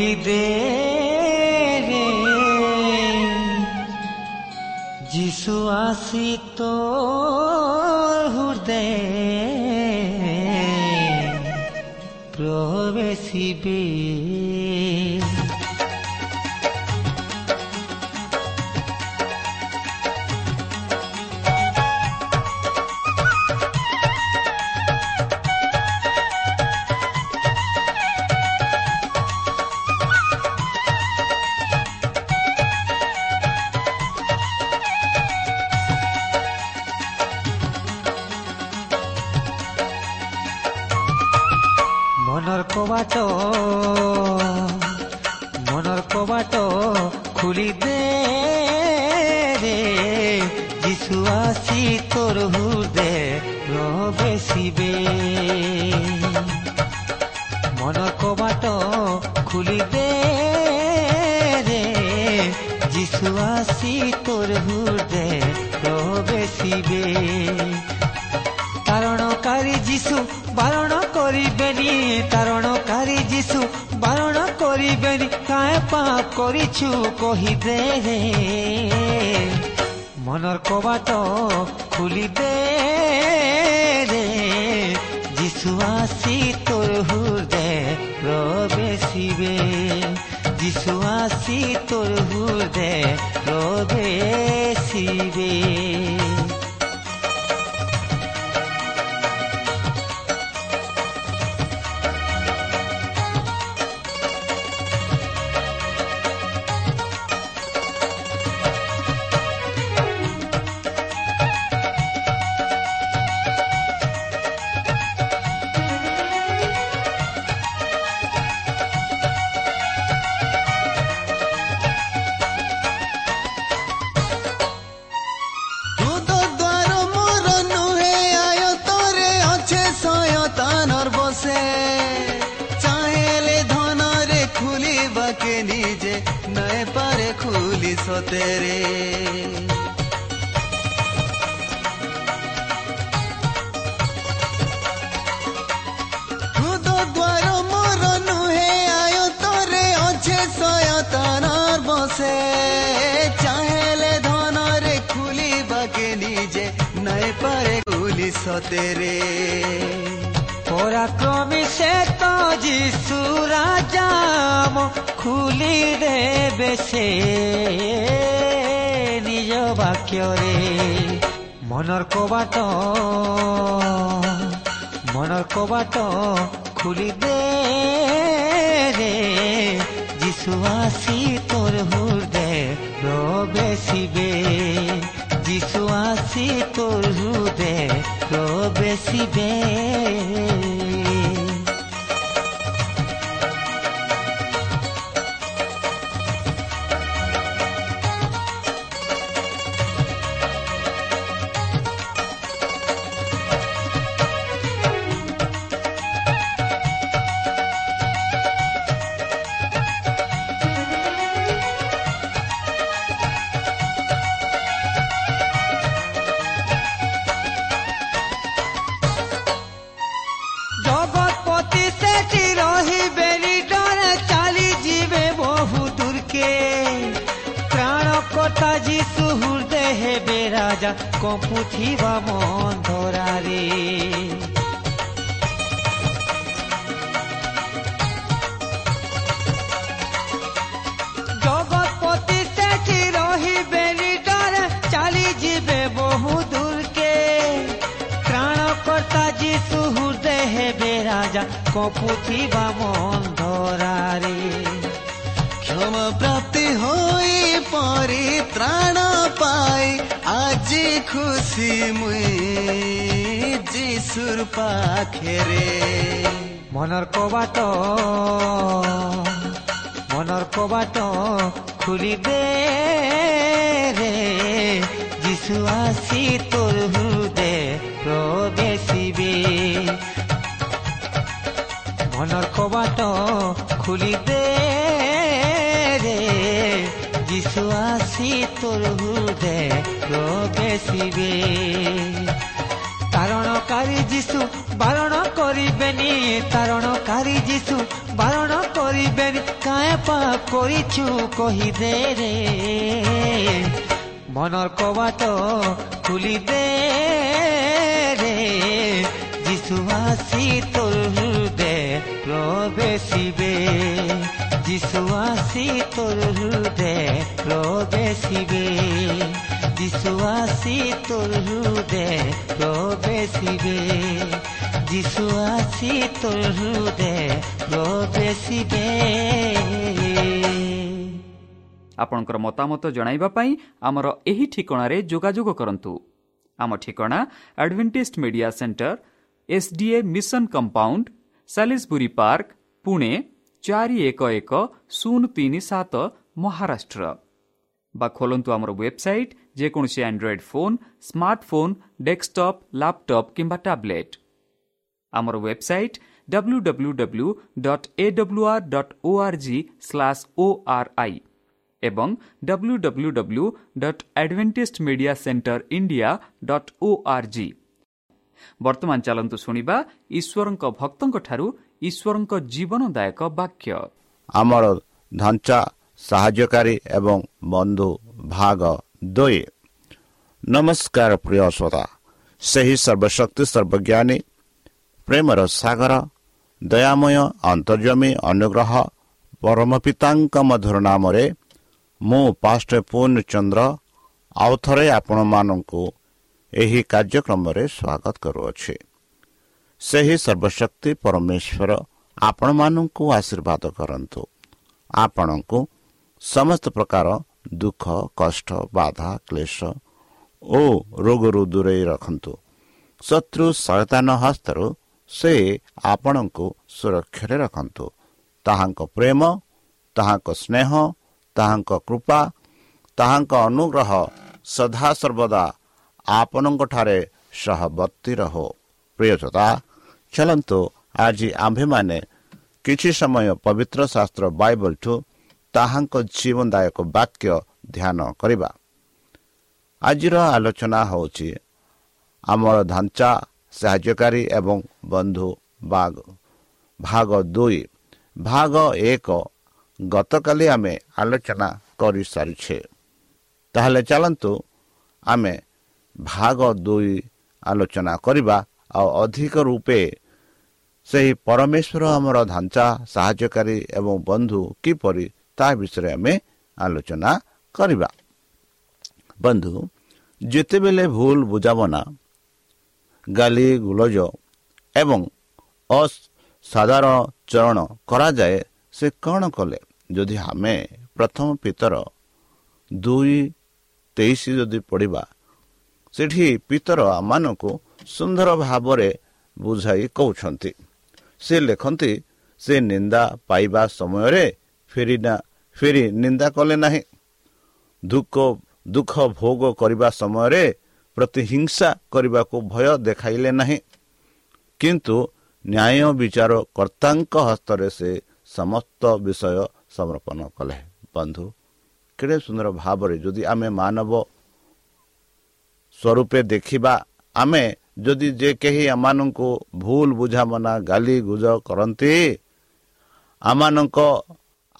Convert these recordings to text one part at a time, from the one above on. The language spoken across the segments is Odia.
খুলি দে যিশু আসি তো হৃদয় প্রবেশিবে। সুয়াসি তোর হুদে প্রবেশিবে মন কবাট খুলিবে রে যিশুয়াসি তোর হুদে প্রবেশিবে তারণকারী যিশু বারণ করিবেনি, তারণকারী যিশু বারণ করিবেনি, কায় পাপ করিছু কহিদে রে। মনৰ কবাত খুলি দে যিচু আছি তোৰ হুদে ৰবেচিবে যিচু আছি তোৰ হুদে ৰবেচিবে পরাক্রমী সে তো যিশু রাজাম খুলি দেবে সে। নিজ বাক্যরে মনৰ কবাট মনৰ কবাট খুলি দে রে যিশু আসি তোর হৃদয় প্রবেশিবে। ವಿಶ್ವಾಸಿ ತೋರುದೆ ರೋ ಬೆಸಿದೆ ରାଜା କମ୍ପୁଥିବା ମନ୍ଧରାରେ ଜଗତପତି ସେଠି ରହିବେନି ଡରେ ଚାଲିଯିବେ ବହୁ ଦୂରକେ ତ୍ରାଣକର୍ତ୍ତା ଯିଶୁ ହୃଦୟ ହେବେ ରାଜା କମ୍ପୁଥିବା ମନ୍ଧରାରେ খুশি মুই পাখেৰে মনৰ কবাট মনৰ কবাট খুলি দে যিছু আছি তোৰ হৃদে প্ৰৱেশিবে। মনৰ কবাট খুলি দে যিছু আছি তোর হৃদয় বেশিবে তারণকারী যিশু বারণ করিবেনি, তারণকারী যিশু বারণ করিবেনি, কায় পাপ করিছু কহি দে রে। মনৰ কবাট খুলি দে রে। যিশু আসি তোর হৃদয় প্রবেশিবে। যিছু আছি তোৰ হৃদে প্ৰৱেশিবে যিছু আছি তোৰ হৃদে প্ৰৱেশিবে যিছু আছি তোৰ হৃদে প্ৰৱেশিবে ଆପଣଙ୍କର ମତାମତ ଜଣାଇବା ପାଇଁ ଆମର ଏହି ଠିକଣାରେ ଯୋଗାଯୋଗ କରନ୍ତୁ ଆମ ଠିକଣା Adventist Media Centre SDA mission compound Salisbury Park Pune ଚାରି ଏକ ଏକ ଶୂନ ତିନି ସାତ ମହାରାଷ୍ଟ୍ର ବା ଖୋଲନ୍ତୁ ଆମର ୱେବସାଇଟ୍ ଯେକୌଣସି Android phone smartphone desktop laptop କିମ୍ବା ଟ୍ୟାବ୍ଲେଟ୍ ଆମର website W W W dot A W R dot O R G slash O R I ଏବଂ W W W dot Adventist media centre India dot O R G ବର୍ତ୍ତମାନ ଚାଲନ୍ତୁ ଶୁଣିବା ଈଶ୍ୱରଙ୍କ ଭକ୍ତଙ୍କଠାରୁ ଈଶ୍ୱରଙ୍କ ଜୀବନଦାୟକ ବାକ୍ୟ। ଆମର ଢାଞ୍ଚା ସାହାଯ୍ୟକାରୀ ଏବଂ ବନ୍ଧୁ ଭାଗ ଦୁଇ। ନମସ୍କାର ପ୍ରିୟ ଶ୍ରୋତା। ସେହି ସର୍ବଶକ୍ତି ସର୍ବଜ୍ଞାନୀ ପ୍ରେମର ସାଗର ଦୟାମୟ ଅନ୍ତର୍ଜମୀ ଅନୁଗ୍ରହ ପରମ ପିତାଙ୍କ ମଧୁର ନାମରେ ମୁଁ ପାଷ୍ଟ ପୂର୍ଣ୍ଣଚନ୍ଦ୍ର ଆଉ ଥରେ ଆପଣମାନଙ୍କୁ ଏହି କାର୍ଯ୍ୟକ୍ରମରେ ସ୍ୱାଗତ କରୁଅଛି। ସେହି ସର୍ବଶକ୍ତି ପରମେଶ୍ୱର ଆପଣମାନଙ୍କୁ ଆଶୀର୍ବାଦ କରନ୍ତୁ। ଆପଣଙ୍କୁ ସମସ୍ତ ପ୍ରକାର ଦୁଃଖ କଷ୍ଟ ବାଧା କ୍ଲେଶ ଓ ରୋଗରୁ ଦୂରେଇ ରଖନ୍ତୁ। ଶତ୍ରୁ ସୟତାନ ହସ୍ତରୁ ସେ ଆପଣଙ୍କୁ ସୁରକ୍ଷାରେ ରଖନ୍ତୁ। ତାହାଙ୍କ ପ୍ରେମ ତାହାଙ୍କ ସ୍ନେହ ତାହାଙ୍କ କୃପା ତାହାଙ୍କ ଅନୁଗ୍ରହ ସଦାସର୍ବଦା ଆପଣଙ୍କଠାରେ ସହବର୍ତ୍ତୀ ରହୁ। ପ୍ରିୟତା ଚାଲନ୍ତୁ ଆଜି ଆମ୍ଭେମାନେ କିଛି ସମୟ ପବିତ୍ର ଶାସ୍ତ୍ର ବାଇବଲଠୁ ତାହାଙ୍କ ଜୀବନଦାୟକ ବାକ୍ୟ ଧ୍ୟାନ କରିବା। ଆଜିର ଆଲୋଚନା ହେଉଛି ଆମର ଢାଞ୍ଚା ସାହାଯ୍ୟକାରୀ ଏବଂ ବନ୍ଧୁ ବାଘ ଭାଗ ଦୁଇ। ଭାଗ ଏକ। ଗତକାଲି ଆମେ ଆଲୋଚନା କରିସାରିଛେ। ତାହେଲେ ଚାଲନ୍ତୁ ଆମେ ଭାଗ ଦୁଇ ଆଲୋଚନା କରିବା। ଆଉ ଅଧିକ ରୂପେ ସେହି ପରମେଶ୍ୱର ଆମର ଢାଞ୍ଚା ସାହାଯ୍ୟକାରୀ ଏବଂ ବନ୍ଧୁ କିପରି ତା ବିଷୟରେ ଆମେ ଆଲୋଚନା କରିବା? ବନ୍ଧୁ ଯେତେବେଳେ ଭୁଲ ବୁଝାମଣା ଗାଲି ଗୁଲଜ ଏବଂ ଅସାଧାରଣ ଚରଣ କରାଯାଏ ସେ କ'ଣ କଲେ? ଯଦି ଆମେ ପ୍ରଥମ ପିତର ଦୁଇ ତେଇଶ ଯଦି ପଢ଼ିବା ସେଠି ପିତର ଆମମାନଙ୍କୁ ସୁନ୍ଦର ଭାବରେ ବୁଝାଇ କହୁଛନ୍ତି। ସେ ଲେଖନ୍ତି ସେ ନିନ୍ଦା ପାଇବା ସମୟରେ ଫେରି ଫେରି ନିନ୍ଦା କଲେ ନାହିଁ। ଦୁଃଖ ଦୁଃଖ ଭୋଗ କରିବା ସମୟରେ ପ୍ରତିହିଂସା କରିବାକୁ ଭୟ ଦେଖାଇଲେ ନାହିଁ। କିନ୍ତୁ ନ୍ୟାୟ ବିଚାର କର୍ତ୍ତାଙ୍କ ହସ୍ତରେ ସେ ସମସ୍ତ ବିଷୟ ସମର୍ପଣ କଲେ। ବନ୍ଧୁ କେଡ଼େ ସୁନ୍ଦର ଭାବରେ ଯଦି ଆମେ ମାନବ ସ୍ୱରୂପେ ଦେଖିବା ଆମେ ଯଦି ଯେ କେହି ଆମମାନଙ୍କୁ ଭୁଲ ବୁଝାମଣା ଗାଲି ଗୁଜ କରନ୍ତି ଆମମାନଙ୍କ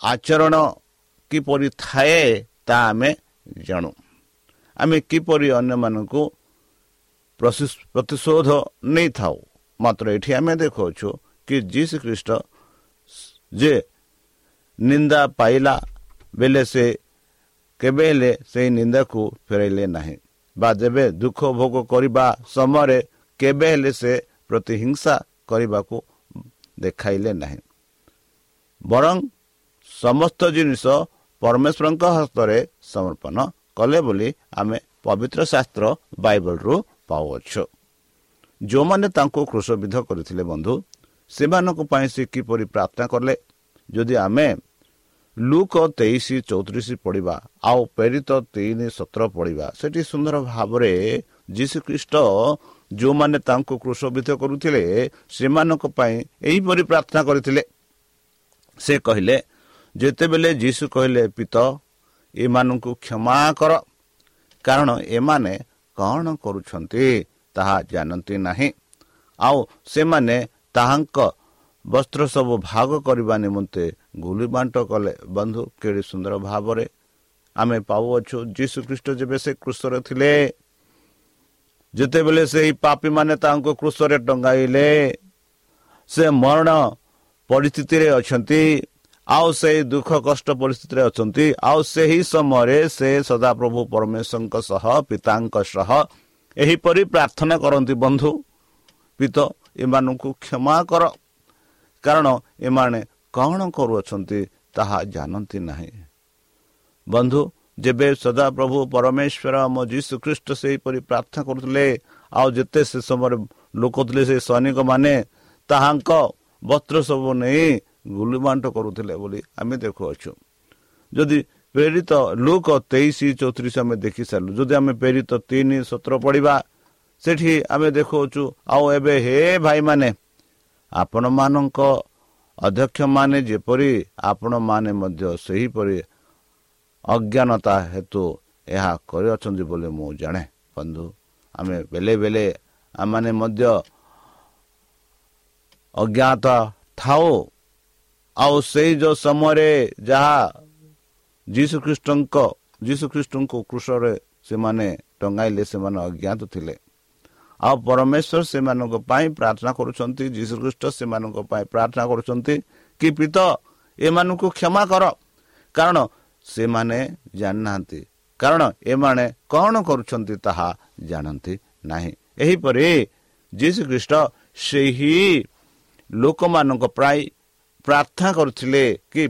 ଆଚରଣ କିପରି ଥାଏ ତାହା ଆମେ ଜାଣୁ। ଆମେ କିପରି ଅନ୍ୟମାନଙ୍କୁ ପ୍ରତିଶୋଧ ନେଇଥାଉ? ମାତ୍ର ଏଠି ଆମେ ଦେଖାଉଛୁ କି ଯୀଶୁ ଖ୍ରୀଷ୍ଟ ଯେ ନିନ୍ଦା ପାଇଲା ବେଳେ ସେ କେବେ ହେଲେ ସେହି ନିନ୍ଦାକୁ ଫେରାଇଲେ ନାହିଁ। ବା ଯେବେ ଦୁଃଖ ଭୋଗ କରିବା ସମୟରେ କେବେ ହେଲେ ସେ ପ୍ରତିହିଂସା କରିବାକୁ ଦେଖାଇଲେ ନାହିଁ। ବରଂ ସମସ୍ତ ଜିନିଷ ପରମେଶ୍ୱରଙ୍କ ହସ୍ତରେ ସମର୍ପଣ କଲେ ବୋଲି ଆମେ ପବିତ୍ର ଶାସ୍ତ୍ର ବାଇବଲରୁ ପାଉଅଛୁ। ଯେଉଁମାନେ ତାଙ୍କୁ କୃଷବିଧ କରିଥିଲେ ବନ୍ଧୁ ସେମାନଙ୍କ ପାଇଁ ସେ କିପରି ପ୍ରାର୍ଥନା କଲେ? ଯଦି ଆମେ ଲୁକ ତେଇଶ ଚଉତିରିଶ ପଢ଼ିବା ଆଉ ପ୍ରେରିତ ତିନି ସତର ପଢ଼ିବା ସେଠି ସୁନ୍ଦର ଭାବରେ ଯୀଶୁଖ୍ରୀଷ୍ଟ ଯେଉଁମାନେ ତାଙ୍କୁ କୃଷବିଧ କରୁଥିଲେ ସେମାନଙ୍କ ପାଇଁ ଏହିପରି ପ୍ରାର୍ଥନା କରିଥିଲେ। ସେ କହିଲେ ଯେତେବେଳେ ଯୀଶୁ କହିଲେ ପିତ ଏମାନଙ୍କୁ କ୍ଷମା କର କାରଣ ଏମାନେ କ'ଣ କରୁଛନ୍ତି ତାହା ଜାଣନ୍ତି ନାହିଁ। ଆଉ ସେମାନେ ତାହାଙ୍କ ବସ୍ତ୍ର ସବୁ ଭାଗ କରିବା ନିମନ୍ତେ ଗୁଲି ବାଣ୍ଟ କଲେ ବନ୍ଧୁ କେଡ଼େ ସୁନ୍ଦର ଭାବରେ ଆମେ ପାଉଅଛୁ ଯୀଶୁ ଖ୍ରୀଷ୍ଟ ଯେବେ ସେ କୃଷରେ ଥିଲେ ଯେତେବେଳେ ସେହି ପାପୀମାନେ ତାଙ୍କୁ କୃଷରେ ଟଙ୍ଗାଇଲେ ସେ ମରଣ ପରିସ୍ଥିତିରେ ଅଛନ୍ତି ଆଉ ସେହି ଦୁଃଖ କଷ୍ଟ ପରିସ୍ଥିତିରେ ଅଛନ୍ତି ଆଉ ସେହି ସମୟରେ ସେ ସଦାପ୍ରଭୁ ପରମେଶ୍ୱରଙ୍କ ସହ ପିତାଙ୍କ ସହ ଏହିପରି ପ୍ରାର୍ଥନା କରନ୍ତି। ବନ୍ଧୁ ପିତ ଏମାନଙ୍କୁ କ୍ଷମା କର। କାରଣ ଏମାନେ କ'ଣ କରୁଅଛନ୍ତି ତାହା ଜାଣନ୍ତି ନାହିଁ। ବନ୍ଧୁ ଯେବେ ସଦାପ୍ରଭୁ ପରମେଶ୍ୱର ଆମ ଯୀଶୁ ଖ୍ରୀଷ୍ଟ ସେହିପରି ପ୍ରାର୍ଥନା କରୁଥିଲେ ଆଉ ଯେତେ ସେ ସମୟରେ ଲୋକ ଥିଲେ ସେ ସୈନିକମାନେ ତାହାଙ୍କ ବସ୍ତ୍ର ସବୁ ନେଇ ଗୁଲିବାଣ୍ଟ କରୁଥିଲେ ବୋଲି ଆମେ ଦେଖୁଅଛୁ। ଯଦି ପ୍ରେରିତ ଲୋକ ତେଇଶ ଚଉତିରିଶ ଆମେ ଦେଖି ସାରିଲୁ ଯଦି ଆମେ ପ୍ରେରିତ ତିନି ସତର ପଢ଼ିବା ସେଠି ଆମେ ଦେଖୁଅଛୁ ଆଉ ଏବେ ହେ ଭାଇମାନେ ଆପଣମାନଙ୍କ ଅଧ୍ୟକ୍ଷମାନେ ଯେପରି ଆପଣମାନେ ମଧ୍ୟ ସେହିପରି ଅଜ୍ଞାନତା ହେତୁ ଏହା କରିଅଛନ୍ତି ବୋଲି ମୁଁ ଜାଣେ ବନ୍ଧୁ। ଆମେ ବେଳେ ବେଳେ ଆମମାନେ ମଧ୍ୟ ଅଜ୍ଞାତ ଥାଉ। ଆଉ ସେଇ ଯେଉଁ ସମୟରେ ଯାହା ଯୀଶୁଖ୍ରୀଷ୍ଟଙ୍କ ଯୀଶୁଖ୍ରୀଷ୍ଟଙ୍କୁ କୃଷରେ ସେମାନେ ଟଙ୍ଗାଇଲେ ସେମାନେ ଅଜ୍ଞାତ ଥିଲେ। ଆଉ ପରମେଶ୍ୱର ସେମାନଙ୍କ ପାଇଁ ପ୍ରାର୍ଥନା କରୁଛନ୍ତି ଯୀଶୁଖ୍ରୀଷ୍ଟ ସେମାନଙ୍କ ପାଇଁ ପ୍ରାର୍ଥନା କରୁଛନ୍ତି କି ପିତ ଏମାନଙ୍କୁ କ୍ଷମା କର। କାରଣ ସେମାନେ ଜାଣିନାହାନ୍ତି। କାରଣ ଏମାନେ କ'ଣ କରୁଛନ୍ତି ତାହା ଜାଣନ୍ତି ନାହିଁ। ଏହିପରି ଯୀଶୁଖ୍ରୀଷ୍ଟ ସେହି ଲୋକମାନଙ୍କ ପ୍ରାୟ ପ୍ରାର୍ଥନା କରୁଥିଲେ କି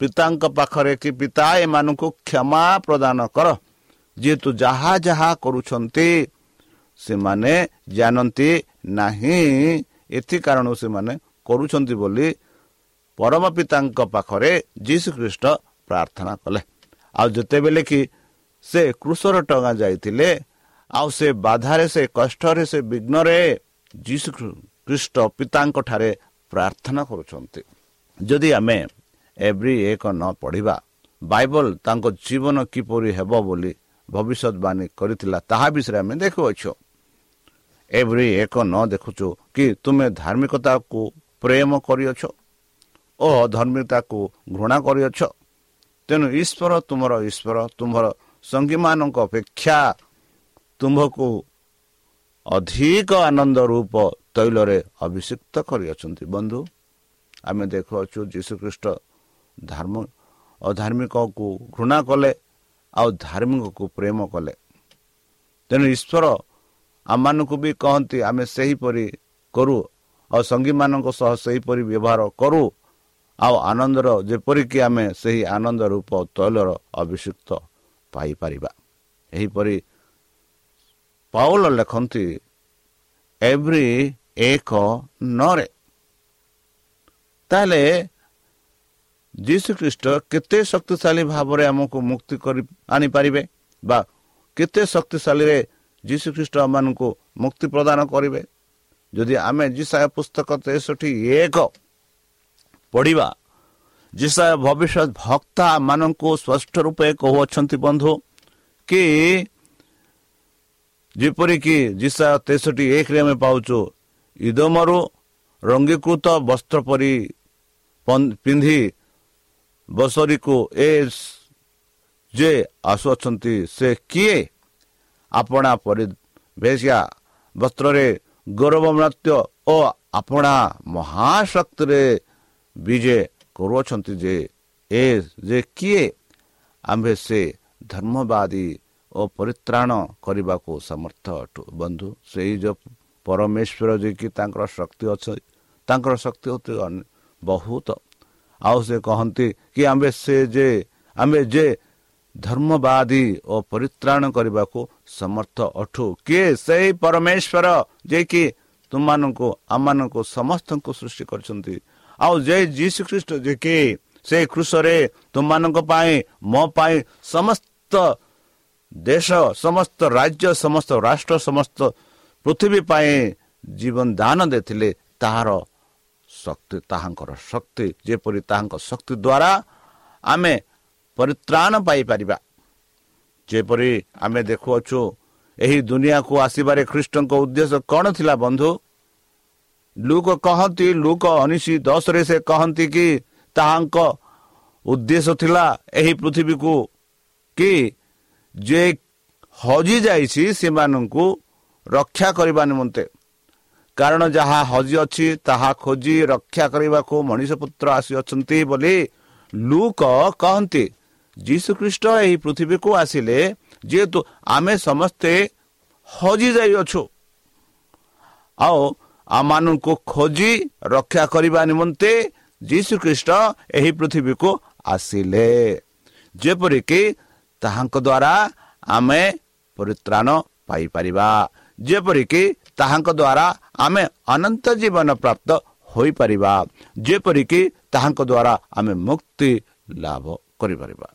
ପିତାଙ୍କ ପାଖରେ କି ପିତା ଏମାନଙ୍କୁ କ୍ଷମା ପ୍ରଦାନ କର। ଯେହେତୁ ଯାହା ଯାହା କରୁଛନ୍ତି ସେମାନେ ଜାଣନ୍ତି ନାହିଁ। ଏଥି କାରଣରୁ ସେମାନେ କରୁଛନ୍ତି ବୋଲି ପରମ ପିତାଙ୍କ ପାଖରେ ଯୀଶୁ ଖ୍ରୀଷ୍ଟ ପ୍ରାର୍ଥନା କଲେ। ଆଉ ଯେତେବେଳେ କି ସେ କୃଷର ଟଙ୍ଗା ଯାଇଥିଲେ ଆଉ ସେ ବାଧାରେ ସେ କଷ୍ଟରେ ସେ ବିଘ୍ନରେ ଯୀଶୁ ଖ୍ରୀଷ୍ଟ ପିତାଙ୍କ ଠାରେ ପ୍ରାର୍ଥନା କରୁଛନ୍ତି। ଯଦି ଆମେ ଏଭ୍ରି ଏକ ନ ପଢ଼ିବା ବାଇବଲ ତାଙ୍କ ଜୀବନ କିପରି ହେବ ବୋଲି ଭବିଷ୍ୟତବାଣୀ କରିଥିଲା ତାହା ବିଷୟରେ ଆମେ ଦେଖୁଅଛୁ। ଏଭ୍ରି ଏକ ନ ଦେଖୁଛୁ କି ତୁମେ ଧାର୍ମିକତାକୁ ପ୍ରେମ କରିଅଛ ଓ ଧର୍ମିକତାକୁ ଘୃଣା କରିଅଛ। ତେଣୁ ଈଶ୍ୱର ତୁମର ଈଶ୍ୱର ତୁମର ସଙ୍ଗୀମାନଙ୍କ ଅପେକ୍ଷା ତୁମ୍ଭକୁ ଅଧିକ ଆନନ୍ଦ ରୂପ ତୈଳରେ ଅଭିଷିକ୍ତ କରିଅଛନ୍ତି। ବନ୍ଧୁ ଆମେ ଦେଖୁଅଛୁ ଯୀଶୁଖ୍ରୀଷ୍ଟ ଧର୍ମ ଅଧାର୍ମିକକୁ ଘୃଣା କଲେ ଆଉ ଧାର୍ମିକକୁ ପ୍ରେମ କଲେ। ତେଣୁ ଈଶ୍ୱର ଆମମାନଙ୍କୁ ବି କହନ୍ତି ଆମେ ସେହିପରି କରୁ ଆଉ ସଙ୍ଗୀମାନଙ୍କ ସହ ସେହିପରି ବ୍ୟବହାର କରୁ। ଆଉ ଆନନ୍ଦର ଯେପରିକି ଆମେ ସେହି ଆନନ୍ଦ ରୂପ ତୈଳର ଅଭିଷିକ୍ତ ପାଇପାରିବା। ଏହିପରି ପାଉଲ ଲେଖନ୍ତି ଏଭ୍ରି ଏକ ନରେ ତାହେଲେ ଯୀଶୁ ଖ୍ରୀଷ୍ଟ କେତେ ଶକ୍ତିଶାଳୀ ଭାବରେ ଆମକୁ ମୁକ୍ତି କରି ଆଣିପାରିବେ? ବା କେତେ ଶକ୍ତିଶାଳୀରେ ଯୀଶୁ ଖ୍ରୀଷ୍ଟ ଆମମାନଙ୍କୁ ମୁକ୍ତି ପ୍ରଦାନ କରିବେ। ଯଦି ଆମେ ଜିସାୟ ପୁସ୍ତକ ତେଷଠି ଏକ ପଢ଼ିବା ଜିସାୟ ଭବିଷ୍ୟତ ଭକ୍ତା ମାନଙ୍କୁ ସ୍ପଷ୍ଟ ରୂପେ କହୁଅଛନ୍ତି ବନ୍ଧୁ କି ଯେପରିକି ଜିସା ତେଷଠି ଏକରେ ଆମେ ପାଉଛୁ ଇଦମରୁ ରଙ୍ଗୀକୃତ ବସ୍ତ୍ର ପରି ପିନ୍ଧି ବସରିକୁ ଏ ଯେ ଆସୁଅଛନ୍ତି ସେ କିଏ? ଆପଣା ପରିବେଶିଆ ବସ୍ତ୍ରରେ ଗୌରବ ନୃତ୍ୟ ଓ ଆପଣା ମହାଶକ୍ତିରେ ବିଜେ କରୁଅଛନ୍ତି ଯେ ଏ ଯେ କିଏ ଆମ୍ଭେ ସେ ଧର୍ମବାଦୀ ଓ ପରିତ୍ରାଣ କରିବାକୁ ସମର୍ଥ ଅଟୁ ବନ୍ଧୁ ସେଇ ଯେଉଁ ପରମେଶ୍ୱର ଯିଏକି ତାଙ୍କର ଶକ୍ତି ଅଛି ତାଙ୍କର ଶକ୍ତି ଅନେ- ବହୁତ। ଆଉ ସେ କହନ୍ତି କି ଆମେ ସେ ଯେ ଆମେ ଯେ ଧର୍ମବାଦୀ ଓ ପରିତ୍ରାଣ କରିବାକୁ ସମର୍ଥ ଅଠୁ। କିଏ ସେଇ ପରମେଶ୍ୱର ଯେ କି ତୁମମାନଙ୍କୁ ଆମମାନଙ୍କୁ ସମସ୍ତଙ୍କୁ ସୃଷ୍ଟି କରିଛନ୍ତି। ଆଉ ଯେ ଯୀଶୁ ଖ୍ରୀଷ୍ଟ ଯେ କି ସେ କୃଷରେ ତୁମମାନଙ୍କ ପାଇଁ ମୋ ପାଇଁ ସମସ୍ତ ଦେଶ ସମସ୍ତ ରାଜ୍ୟ ସମସ୍ତ ରାଷ୍ଟ୍ର ସମସ୍ତ ପୃଥିବୀ ପାଇଁ ଜୀବନ ଦାନ ଦେଇଥିଲେ ତାହାର ଶକ୍ତି ତାହାଙ୍କର ଶକ୍ତି ଯେପରି ତାହାଙ୍କ ଶକ୍ତି ଦ୍ୱାରା ଆମେ ପରିତ୍ରାଣ ପାଇପାରିବା ଯେପରି ଆମେ ଦେଖୁଅଛୁ ଏହି ଦୁନିଆକୁ ଆସିବାରେ ଖ୍ରୀଷ୍ଟଙ୍କ ଉଦ୍ଦେଶ୍ୟ କ'ଣ ଥିଲା ବନ୍ଧୁ? ଲୁକ କହନ୍ତି ଲୁକ ଉଣେଇଶ ଦଶରେ ସେ କହନ୍ତି କି ତାହାଙ୍କ ଉଦ୍ଦେଶ୍ୟ ଥିଲା ଏହି ପୃଥିବୀକୁ କି ଯେ ହଜି ଯାଇଛି ସେମାନଙ୍କୁ ରକ୍ଷା କରିବା ନିମନ୍ତେ। କାରଣ ଯାହା ହଜି ଅଛି ତାହା ଖୋଜି ରକ୍ଷା କରିବାକୁ ମଣିଷ ପୁତ୍ର ଆସିଅଛନ୍ତି ବୋଲି ଲୁକ କହନ୍ତି। ଯୀଶୁ ଖ୍ରୀଷ୍ଟ ଏହି ପୃଥିବୀକୁ ଆସିଲେ ଯେହେତୁ ଆମେ ସମସ୍ତେ ହଜି ଯାଇଅଛୁ ଆଉ ଆମମାନଙ୍କୁ ଖୋଜି ରକ୍ଷା କରିବା ନିମନ୍ତେ ଯୀଶୁ ଖ୍ରୀଷ୍ଟ ଏହି ପୃଥିବୀକୁ ଆସିଲେ। ଯେପରିକି ତାହାଙ୍କ ଦ୍ୱାରା ଆମେ ପରିତ୍ରାଣ ପାଇପାରିବା। ଯେପରିକି ତାହାଙ୍କ ଦ୍ୱାରା ଆମେ ଅନନ୍ତ ଜୀବନ ପ୍ରାପ୍ତ ହୋଇପାରିବା। ଯେପରିକି ତାହାଙ୍କ ଦ୍ୱାରା ଆମେ ମୁକ୍ତି ଲାଭ କରିପାରିବା।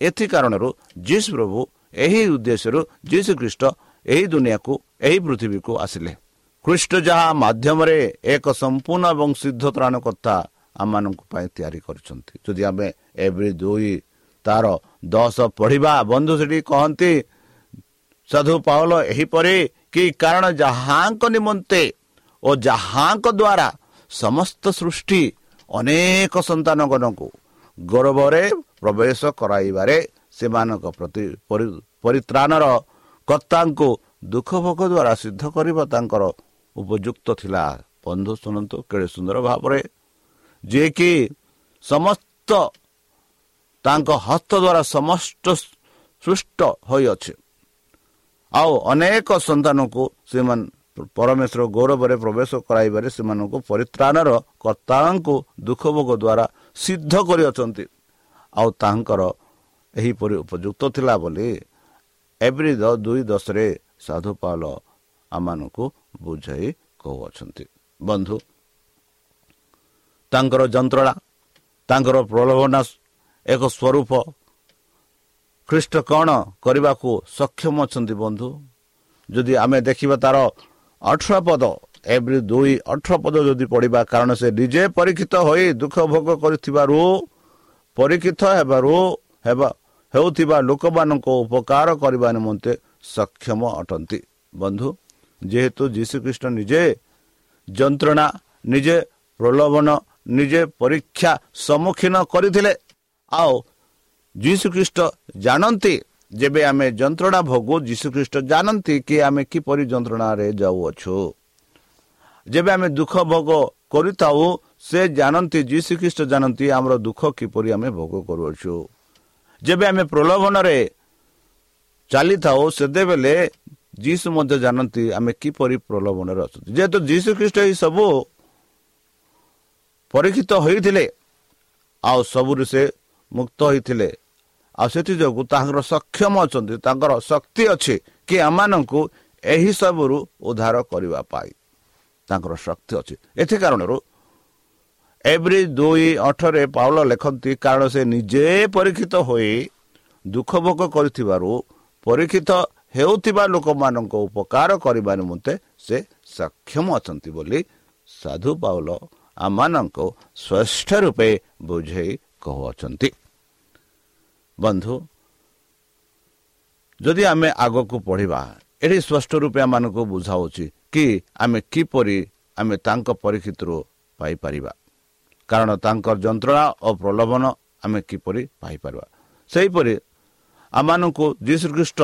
ଏଥି କାରଣରୁ ଯୀଶୁ ପ୍ରଭୁ ଏହି ଉଦ୍ଦେଶ୍ୟରୁ ଯୀଶୁ ଖ୍ରୀଷ୍ଟ ଏହି ଦୁନିଆକୁ ଏହି ପୃଥିବୀକୁ ଆସିଲେ। ଖ୍ରୀଷ୍ଟ ଯାହା ମାଧ୍ୟମରେ ଏକ ସମ୍ପୂର୍ଣ୍ଣ ଏବଂ ସିଦ୍ଧ ତ୍ରାଣକର୍ତ୍ତା ଆମମାନଙ୍କ ପାଇଁ ତିଆରି କରିଛନ୍ତି। ଯଦି ଆମେ ଏଭଳି ଦୁଇ ତାର ଦଶ ପଢ଼ିବା ବନ୍ଧୁ ସେଠି କହନ୍ତି ସାଧୁ ପାଉଲ ଏହିପରି କି କାରଣ ଯାହାଙ୍କ ନିମନ୍ତେ ଓ ଯାହାଙ୍କ ଦ୍ୱାରା ସମସ୍ତ ସୃଷ୍ଟି ଅନେକ ସନ୍ତାନଗଣକୁ ଗୌରବରେ ପ୍ରବେଶ କରାଇବାରେ ସେମାନଙ୍କ ପ୍ରତି ପରି- ପରିତ୍ରାଣର କର୍ତ୍ତାଙ୍କୁ ଦୁଃଖ ଭୋଗ ଦ୍ୱାରା ସିଦ୍ଧ କରିବା ତାଙ୍କର ଉପଯୁକ୍ତ ଥିଲା। ବନ୍ଧୁ ଶୁଣନ୍ତୁ କେଡ଼େ ସୁନ୍ଦର ଭାବରେ। ଯିଏକି ସମସ୍ତ ତାଙ୍କ ହସ୍ତ ଦ୍ୱାରା ସମସ୍ତ ସୃଷ୍ଟ ହୋଇଅଛି। ଆଉ ଅନେକ ସନ୍ତାନକୁ ସେମାନେ ପରମେଶ୍ୱର ଗୌରବରେ ପ୍ରବେଶ କରାଇବାରେ ସେମାନଙ୍କୁ ପରିତ୍ରାଣର କର୍ତ୍ତାଙ୍କୁ ଦୁଃଖ ଭୋଗ ଦ୍ୱାରା ସିଦ୍ଧ କରିଅଛନ୍ତି। ଆଉ ତାଙ୍କର ଏହିପରି ଉପଯୁକ୍ତ ଥିଲା ବୋଲି ଏଭ୍ରି ଦ ଦୁଇ ଦଶରେ ସାଧୁ ପାଲ ଆମମାନଙ୍କୁ ବୁଝାଇ କହୁଅଛନ୍ତି। ବନ୍ଧୁ ତାଙ୍କର ଯନ୍ତ୍ରଣା ତାଙ୍କର ପ୍ରଲୋଭନା ଏକ ସ୍ୱରୂପ। ଖ୍ରୀଷ୍ଟ କ'ଣ କରିବାକୁ ସକ୍ଷମ ଅଛନ୍ତି ବନ୍ଧୁ? ଯଦି ଆମେ ଦେଖିବା ତାର ଅଠର ପଦ ଏଭ୍ରି ଦୁଇ ଅଠର ପଦ ଯଦି ପଡ଼ିବା କାରଣ ସେ ନିଜେ ପରୀକ୍ଷିତ ହୋଇ ଦୁଃଖ ଭୋଗ କରିଥିବାରୁ ପରୀକ୍ଷିତ ହେବାରୁ ହେବା ହେଉଥିବା ଲୋକମାନଙ୍କ ଉପକାର କରିବା ନିମନ୍ତେ ସକ୍ଷମ ଅଟନ୍ତି। ବନ୍ଧୁ ଯେହେତୁ ଯୀଶୁଖ୍ରୀଷ୍ଟ ନିଜେ ଯନ୍ତ୍ରଣା ନିଜେ ପ୍ରଲୋଭନ ନିଜେ ପରୀକ୍ଷା ସମ୍ମୁଖୀନ କରିଥିଲେ ଆଉ ଯୀଶୁଖ୍ରୀଷ୍ଟ ଜାଣନ୍ତି ଯେବେ ଆମେ ଯନ୍ତ୍ରଣା ଭୋଗୁ ଯୀଶୁଖ୍ରୀଷ୍ଟ ଜାଣନ୍ତି କି ଆମେ କିପରି ଯନ୍ତ୍ରଣାରେ ଯାଉଅଛୁ। ଯେବେ ଆମେ ଦୁଃଖ ଭୋଗ କରିଥାଉ ସେ ଜାଣନ୍ତି ଯୀଶୁଖ୍ରୀଷ୍ଟ ଜାଣନ୍ତି ଆମର ଦୁଃଖ କିପରି ଆମେ ଭୋଗ କରୁଅଛୁ। ଯେବେ ଆମେ ପ୍ରଲୋଭନରେ ଚାଲିଥାଉ ସେତେବେଳେ ଯୀଶୁ ମଧ୍ୟ ଜାଣନ୍ତି ଆମେ କିପରି ପ୍ରଲୋଭନରେ ଅଛନ୍ତି। ଯେହେତୁ ଯୀଶୁଖ୍ରୀଷ୍ଟ ଏହି ସବୁ ପରୀକ୍ଷିତ ହୋଇଥିଲେ ଆଉ ସବୁରୁ ସେ ମୁକ୍ତ ହୋଇଥିଲେ ଆଉ ସେଥିଯୋଗୁଁ ତାଙ୍କର ସକ୍ଷମ ଅଛନ୍ତି ତାଙ୍କର ଶକ୍ତି ଅଛି କି ଆମମାନଙ୍କୁ ଏହି ସବୁରୁ ଉଦ୍ଧାର କରିବା ପାଇଁ। ତାଙ୍କର ଶକ୍ତି ଅଛି। ଏଥି କାରଣରୁ ଏଭ୍ରି ଦୁଇ ଅଠରେ ପାଉଲ ଲେଖନ୍ତି କାରଣ ସେ ନିଜେ ପରୀକ୍ଷିତ ହୋଇ ଦୁଃଖ ଭୋଗ କରିଥିବାରୁ ପରୀକ୍ଷିତ ହେଉଥିବା ଲୋକମାନଙ୍କ ଉପକାର କରିବା ନିମନ୍ତେ ସେ ସକ୍ଷମ ଅଛନ୍ତି ବୋଲି ସାଧୁ ପାଉଲ ଆମମାନଙ୍କୁ ଶ୍ରେଷ୍ଠ ରୂପେ ବୁଝେଇ କହୁଅଛନ୍ତି। ବନ୍ଧୁ ଯଦି ଆମେ ଆଗକୁ ପଢ଼ିବା ଏଠି ସ୍ପଷ୍ଟ ରୂପେ ଆମମାନଙ୍କୁ ବୁଝାଉଛି କି ଆମେ କିପରି ଆମେ ତାଙ୍କ ପରୀକ୍ଷିତରୁ ପାଇପାରିବା? କାରଣ ତାଙ୍କର ଯନ୍ତ୍ରଣା ଓ ପ୍ରଲୋଭନ ଆମେ କିପରି ପାଇପାରିବା? ସେହିପରି ଆମମାନଙ୍କୁ ଯୀଶୁଖ୍ରୀଷ୍ଟ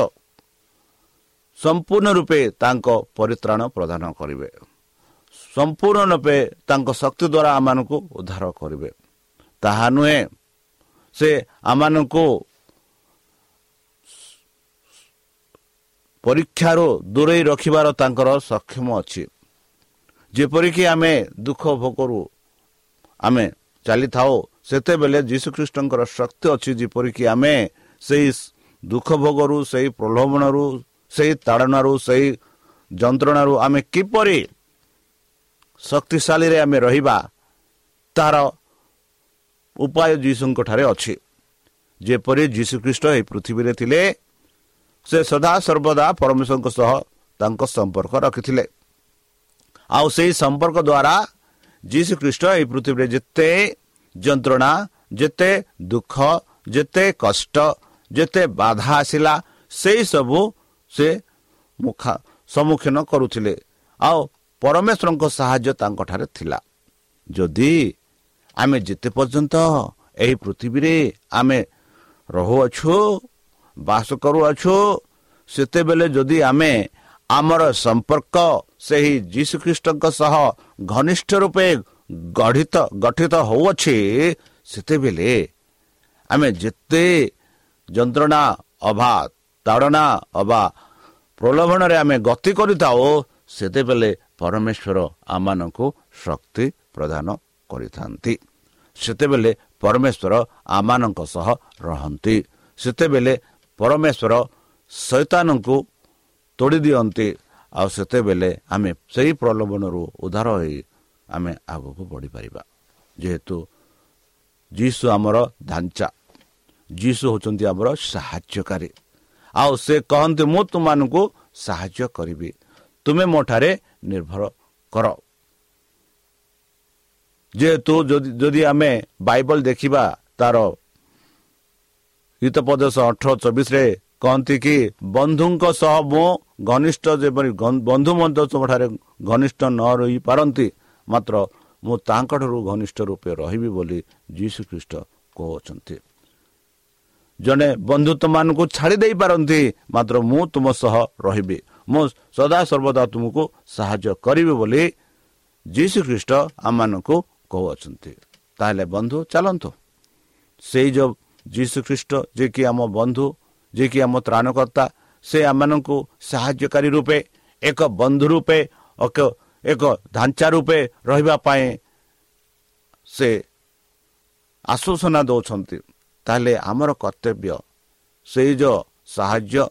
ସମ୍ପୂର୍ଣ୍ଣ ରୂପେ ତାଙ୍କ ପରିତ୍ରାଣ ପ୍ରଦାନ କରିବେ। ସମ୍ପୂର୍ଣ୍ଣ ରୂପେ ତାଙ୍କ ଶକ୍ତି ଦ୍ୱାରା ଆମମାନଙ୍କୁ ଉଦ୍ଧାର କରିବେ। ତାହା ନୁହେଁ ସେ ଆମମାନଙ୍କୁ ପରୀକ୍ଷାରୁ ଦୂରେଇ ରଖିବାର ତାଙ୍କର ସକ୍ଷମ ଅଛି। ଯେପରିକି ଆମେ ଦୁଃଖ ଭୋଗରୁ ଆମେ ଚାଲିଥାଉ ସେତେବେଳେ ଯୀଶୁଖ୍ରୀଷ୍ଟଙ୍କର ଶକ୍ତି ଅଛି ଯେପରିକି ଆମେ ସେଇ ଦୁଃଖ ଭୋଗରୁ ସେଇ ପ୍ରଲୋଭନରୁ ସେଇ ତାଡ଼ନାରୁ ସେଇ ଯନ୍ତ୍ରଣାରୁ ଆମେ କିପରି ଶକ୍ତିଶାଳୀରେ ଆମେ ରହିବା ତାହାର ଉପାୟ ଯୀଶୁଙ୍କ ଠାରେ ଅଛି। ଯେପରି ଯୀଶୁଖ୍ରୀଷ୍ଟ ଏହି ପୃଥିବୀରେ ଥିଲେ ସେ ସଦାସର୍ବଦା ପରମେଶ୍ୱରଙ୍କ ସହ ତାଙ୍କ ସମ୍ପର୍କ ରଖିଥିଲେ। ଆଉ ସେହି ସମ୍ପର୍କ ଦ୍ୱାରା ଯୀଶୁଖ୍ରୀଷ୍ଟ ଏହି ପୃଥିବୀରେ ଯେତେ ଯନ୍ତ୍ରଣା ଯେତେ ଦୁଃଖ ଯେତେ କଷ୍ଟ ଯେତେ ବାଧା ଆସିଲା ସେହି ସବୁ ସେ ମୁଖା ସମ୍ମୁଖୀନ କରୁଥିଲେ। ଆଉ ପରମେଶ୍ୱରଙ୍କ ସାହାଯ୍ୟ ତାଙ୍କଠାରେ ଥିଲା। ଯଦି ଆମେ ଯେତେ ପର୍ଯ୍ୟନ୍ତ ଏହି ପୃଥିବୀରେ ଆମେ ରହୁଅଛୁ ବାସ କରୁଅଛୁ ସେତେବେଳେ ଯଦି ଆମେ ଆମର ସମ୍ପର୍କ ସେହି ଯୀଶୁଖ୍ରୀଷ୍ଟଙ୍କ ସହ ଘନିଷ୍ଠ ରୂପେ ଗଢ଼ିତ ଗଠିତ ହେଉଅଛି ସେତେବେଳେ ଆମେ ଯେତେ ଯନ୍ତ୍ରଣା ଅବା ତାଡ଼ନା ଅବା ପ୍ରଲୋଭନରେ ଆମେ ଗତି କରିଥାଉ ସେତେବେଳେ ପରମେଶ୍ୱର ଆମମାନଙ୍କୁ ଶକ୍ତି ପ୍ରଦାନ କରିଥାନ୍ତି। ସେତେବେଳେ ପରମେଶ୍ୱର ଆମମାନଙ୍କ ସହ ରହନ୍ତି। ସେତେବେଳେ ପରମେଶ୍ୱର ଶୈତାନଙ୍କୁ ତୋଡ଼ି ଦିଅନ୍ତି ଆଉ ସେତେବେଳେ ଆମେ ସେହି ପ୍ରଲୋଭନରୁ ଉଦ୍ଧାର ହୋଇ ଆମେ ଆଗକୁ ବଢ଼ିପାରିବା। ଯେହେତୁ ଯୀଶୁ ଆମର ଢାଞ୍ଚା। ଯୀଶୁ ହେଉଛନ୍ତି ଆମର ସାହାଯ୍ୟକାରୀ। ଆଉ ସେ କହନ୍ତି ମୁଁ ତୁମମାନଙ୍କୁ ସାହାଯ୍ୟ କରିବି। ତୁମେ ମୋ ଠାରେ ନିର୍ଭର କର। ଯେହେତୁ ଯଦି ଯଦି ଆମେ ବାଇବଲ ଦେଖିବା ତାର ହିତପଦଶ ଅଠର ଚବିଶରେ କହନ୍ତି କି ବନ୍ଧୁଙ୍କ ସହ ମୁଁ ଘନିଷ୍ଠ ଯେପରି ବନ୍ଧୁ ମଧ୍ୟ ତୁମଠାରେ ଘନିଷ୍ଠ ନ ରହିପାରନ୍ତି ମାତ୍ର ମୁଁ ତାଙ୍କଠାରୁ ଘନିଷ୍ଠ ରୂପେ ରହିବି ବୋଲି ଯୀଶୁଖ୍ରୀଷ୍ଟ କହୁଅଛନ୍ତି। ଜଣେ ବନ୍ଧୁତ୍ୱମାନଙ୍କୁ ଛାଡ଼ି ଦେଇପାରନ୍ତି ମାତ୍ର ମୁଁ ତୁମ ସହ ରହିବି। ମୁଁ ସଦାସର୍ବଦା ତୁମକୁ ସାହାଯ୍ୟ କରିବି ବୋଲି ଯୀଶୁଖ୍ରୀଷ୍ଟ ଆମମାନଙ୍କୁ କହୁଅଛନ୍ତି। ତାହେଲେ ବନ୍ଧୁ ଚାଲନ୍ତୁ। ସେଇ ଯେଉଁ ଯୀଶୁଖ୍ରୀଷ୍ଟ ଯିଏକି ଆମ ବନ୍ଧୁ ଯିଏକି ଆମ ତ୍ରାଣକର୍ତ୍ତା ସେ ଆମମାନଙ୍କୁ ସାହାଯ୍ୟକାରୀ ରୂପେ ଏକ ବନ୍ଧୁ ରୂପେ ଏକ ଢାଞ୍ଚା ରୂପେ ରହିବା ପାଇଁ ସେ ଆଶ୍ୱାସନା ଦେଉଛନ୍ତି। ତାହେଲେ ଆମର କର୍ତ୍ତବ୍ୟ ସେଇ ଯେଉଁ ସାହାଯ୍ୟ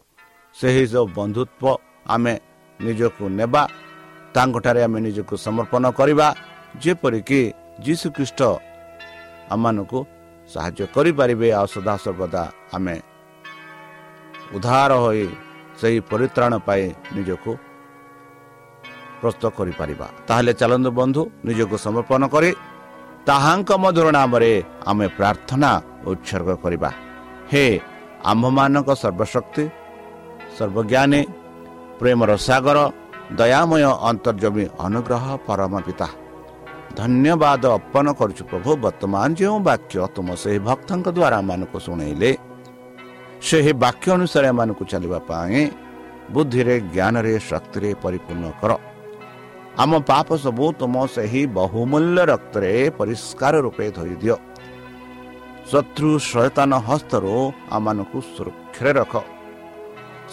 ସେହି ଯେଉଁ ବନ୍ଧୁତ୍ୱ ଆମେ ନିଜକୁ ନେବା ତାଙ୍କଠାରେ ଆମେ ନିଜକୁ ସମର୍ପଣ କରିବା ଯେପରିକି ଯୀଶୁଖ୍ରୀଷ୍ଟ ଆମମାନଙ୍କୁ ସାହାଯ୍ୟ କରିପାରିବେ ଆଉ ସଦାସର୍ବଦା ଆମେ ଉଦ୍ଧାର ହୋଇ ସେହି ପରିତ୍ରାଣ ପାଇଁ ନିଜକୁ ପ୍ରସ୍ତୁତ କରିପାରିବା। ତାହେଲେ ଚାଲନ୍ତୁ ବନ୍ଧୁ ନିଜକୁ ସମର୍ପଣ କରି ତାହାଙ୍କ ମଧୁର ନାମରେ ଆମେ ପ୍ରାର୍ଥନା ଉତ୍ସର୍ଗ କରିବା। ହେ ଆମ୍ଭମାନଙ୍କ ସର୍ବଶକ୍ତି ସର୍ବଜ୍ଞାନୀ ପ୍ରେମର ସାଗର ଦୟାମୟ ଅନ୍ତର୍ଜମୀ ଅନୁଗ୍ରହ ପରମ ପିତା। ଧନ୍ୟବାଦ ଅର୍ପଣ କରୁଛୁ ପ୍ରଭୁ ବର୍ତ୍ତମାନ ଯେଉଁ ବାକ୍ୟ ତୁମ ସେହି ଭକ୍ତଙ୍କ ଦ୍ୱାରା ଏମାନଙ୍କୁ ଶୁଣେଇଲେ ସେହି ବାକ୍ୟ ଅନୁସାରେ ଏମାନଙ୍କୁ ଚାଲିବା ପାଇଁ ବୁଦ୍ଧିରେ ଜ୍ଞାନରେ ଶକ୍ତିରେ ପରିପୂର୍ଣ୍ଣ କର ଆମ ପାପ ସବୁ ତୁମ ସେହି ବହୁମୂଲ୍ୟ ରକ୍ତରେ ପରିଷ୍କାର ରୂପେ ଧୋଇଦିଅ ଶତ୍ରୁ ସଚେତନ ହସ୍ତରୁ ଆମମାନଙ୍କୁ ସୁରକ୍ଷାରେ ରଖ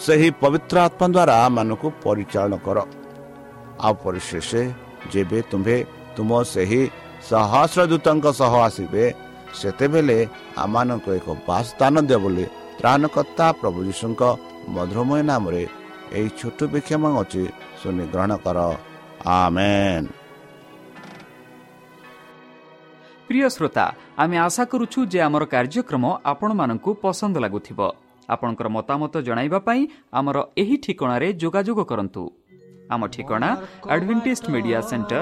ସେହି ପବିତ୍ର ଆତ୍ମା ଦ୍ୱାରା ଆମମାନଙ୍କୁ ପରିଚାଳନା କର ଆଉ ପରିଶେଷ ଯେବେ ତୁମ୍ଭେ ତୁମ ସେହି ସହସ୍ରଦୂତଙ୍କ ସହ ଆସିବେ ସେତେବେଳେ ଆମମାନଙ୍କୁ ଏକ ବାସସ୍ଥାନ ଦିଅ ବୋଲି ତ୍ରାଣକର୍ତ୍ତା ପ୍ରଭୁ ଯୀଶୁଙ୍କ ମଧୁରମୟ ନାମରେ ଏହି ଛୋଟ ବିକ୍ଷମ ଅଛି ଶୁଣି ଗ୍ରହଣ କର। ଆମେନ୍। ପ୍ରିୟ ଶ୍ରୋତା ଆମେ ଆଶା କରୁଛୁ ଯେ ଆମର କାର୍ଯ୍ୟକ୍ରମ ଆପଣମାନଙ୍କୁ ପସନ୍ଦ ଲାଗୁଥିବ। ଆପଣଙ୍କର ମତାମତ ଜଣାଇବା ପାଇଁ ଆମର ଏହି ଠିକଣାରେ ଯୋଗାଯୋଗ କରନ୍ତୁ। ଆମ ଠିକଣା Advantage Media Centre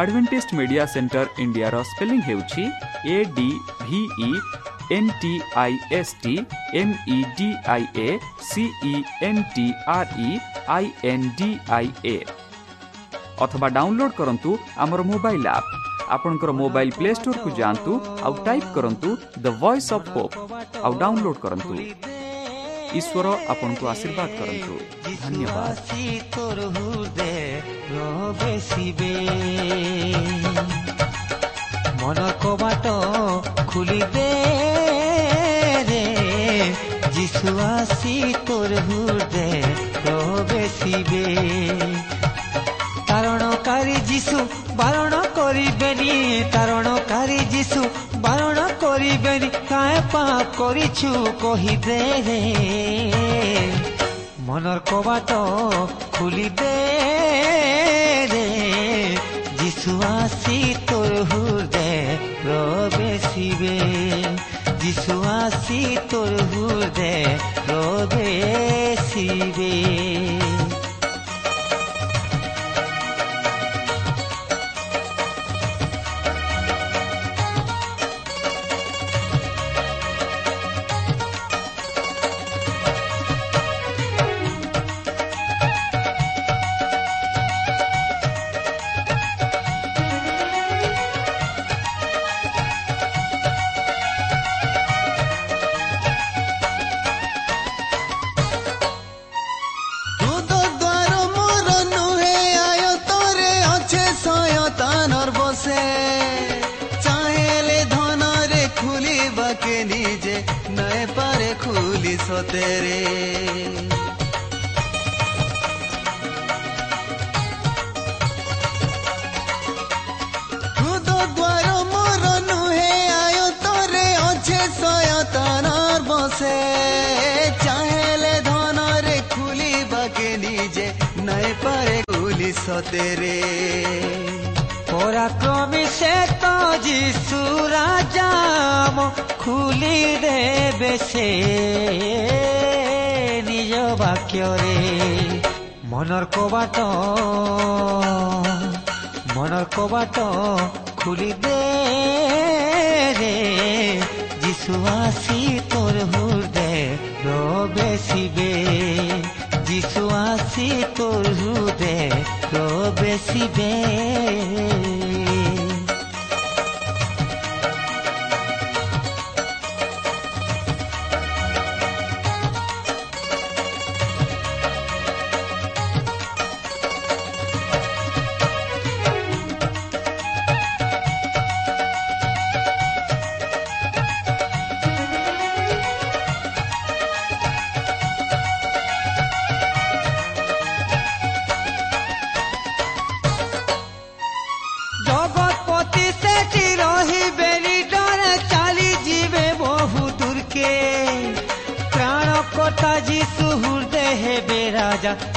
Advantage Media Centre ଇଣ୍ଡିଆର ସ୍ପେଲିଂ ହେଉଛି A D V E N T I S T M E D I A C E N T R E I N D I A ଅଥବା ଡାଉନଲୋଡ୍ କରନ୍ତୁ ଆମର ମୋବାଇଲ୍ ଆପ୍ ଆପଣଙ୍କର ମୋବାଇଲ୍ ପ୍ଲେ ଷ୍ଟୋରକୁ ଯାଆନ୍ତୁ ଆଉ ଟାଇପ୍ କରନ୍ତୁ ଦ ଭଏସ୍ ଅଫ୍ ହୋପ୍ ଆଉ ଡାଉନଲୋଡ୍ କରନ୍ତୁ। ଈଶ୍ୱର ଆପଣଙ୍କୁ ଆଶୀର୍ବାଦ କରନ୍ତୁ ଧନ୍ୟବାଦ ଆସି ତୋର ହୃଦୟ ପ୍ରବେଶିବେ ମନ କବାଟ ଖୋଲିଦେ ରେ ଯିଶୁ ଆସି ତୋର ହୃଦୟ ପ୍ରବେଶିବେ ତାରଣକାରୀ ଯିଶୁ ବାରଣ କରିବେନି ତାରଣକାରୀ ଯିଶୁ ବାରଣ କରିବେନି କାଏ ପାପ କରିଛୁ କହିଦେ ରେ মনৰ কবাট খুলি দে রে যিশু আসি তোর হৃদয় প্রবেশিবে যিশু আসি তোর হৃদয় প্রবেশিবে সতেরে পরাক্রমী সে তো যিশু রাজাম খুলি দেবে সে। নিজ বাক্যরে মনৰ কবাট মনৰ কবাট খুলি দে রে। যিশু আসি তোর হৃদয় প্রবেশিবে। যিটো আছিল কৰো দে বেছি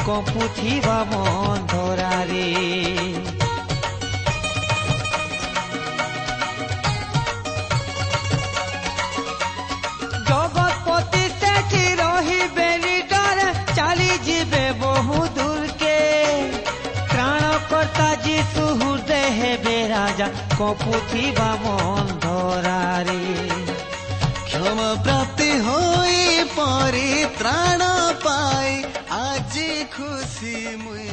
কঁপুথিবা মন ধরারে জগৎপতি সেটি রহিবে নিডরে চালি যাবে বহু দূরকে ত্রাণকর্তা যিশু হৃদয় হেবে রাজা কঁপুথিবা মন ধরারে ক্ষমা প্রাপ্তি হই পরিত্রাণ खुशी मुझे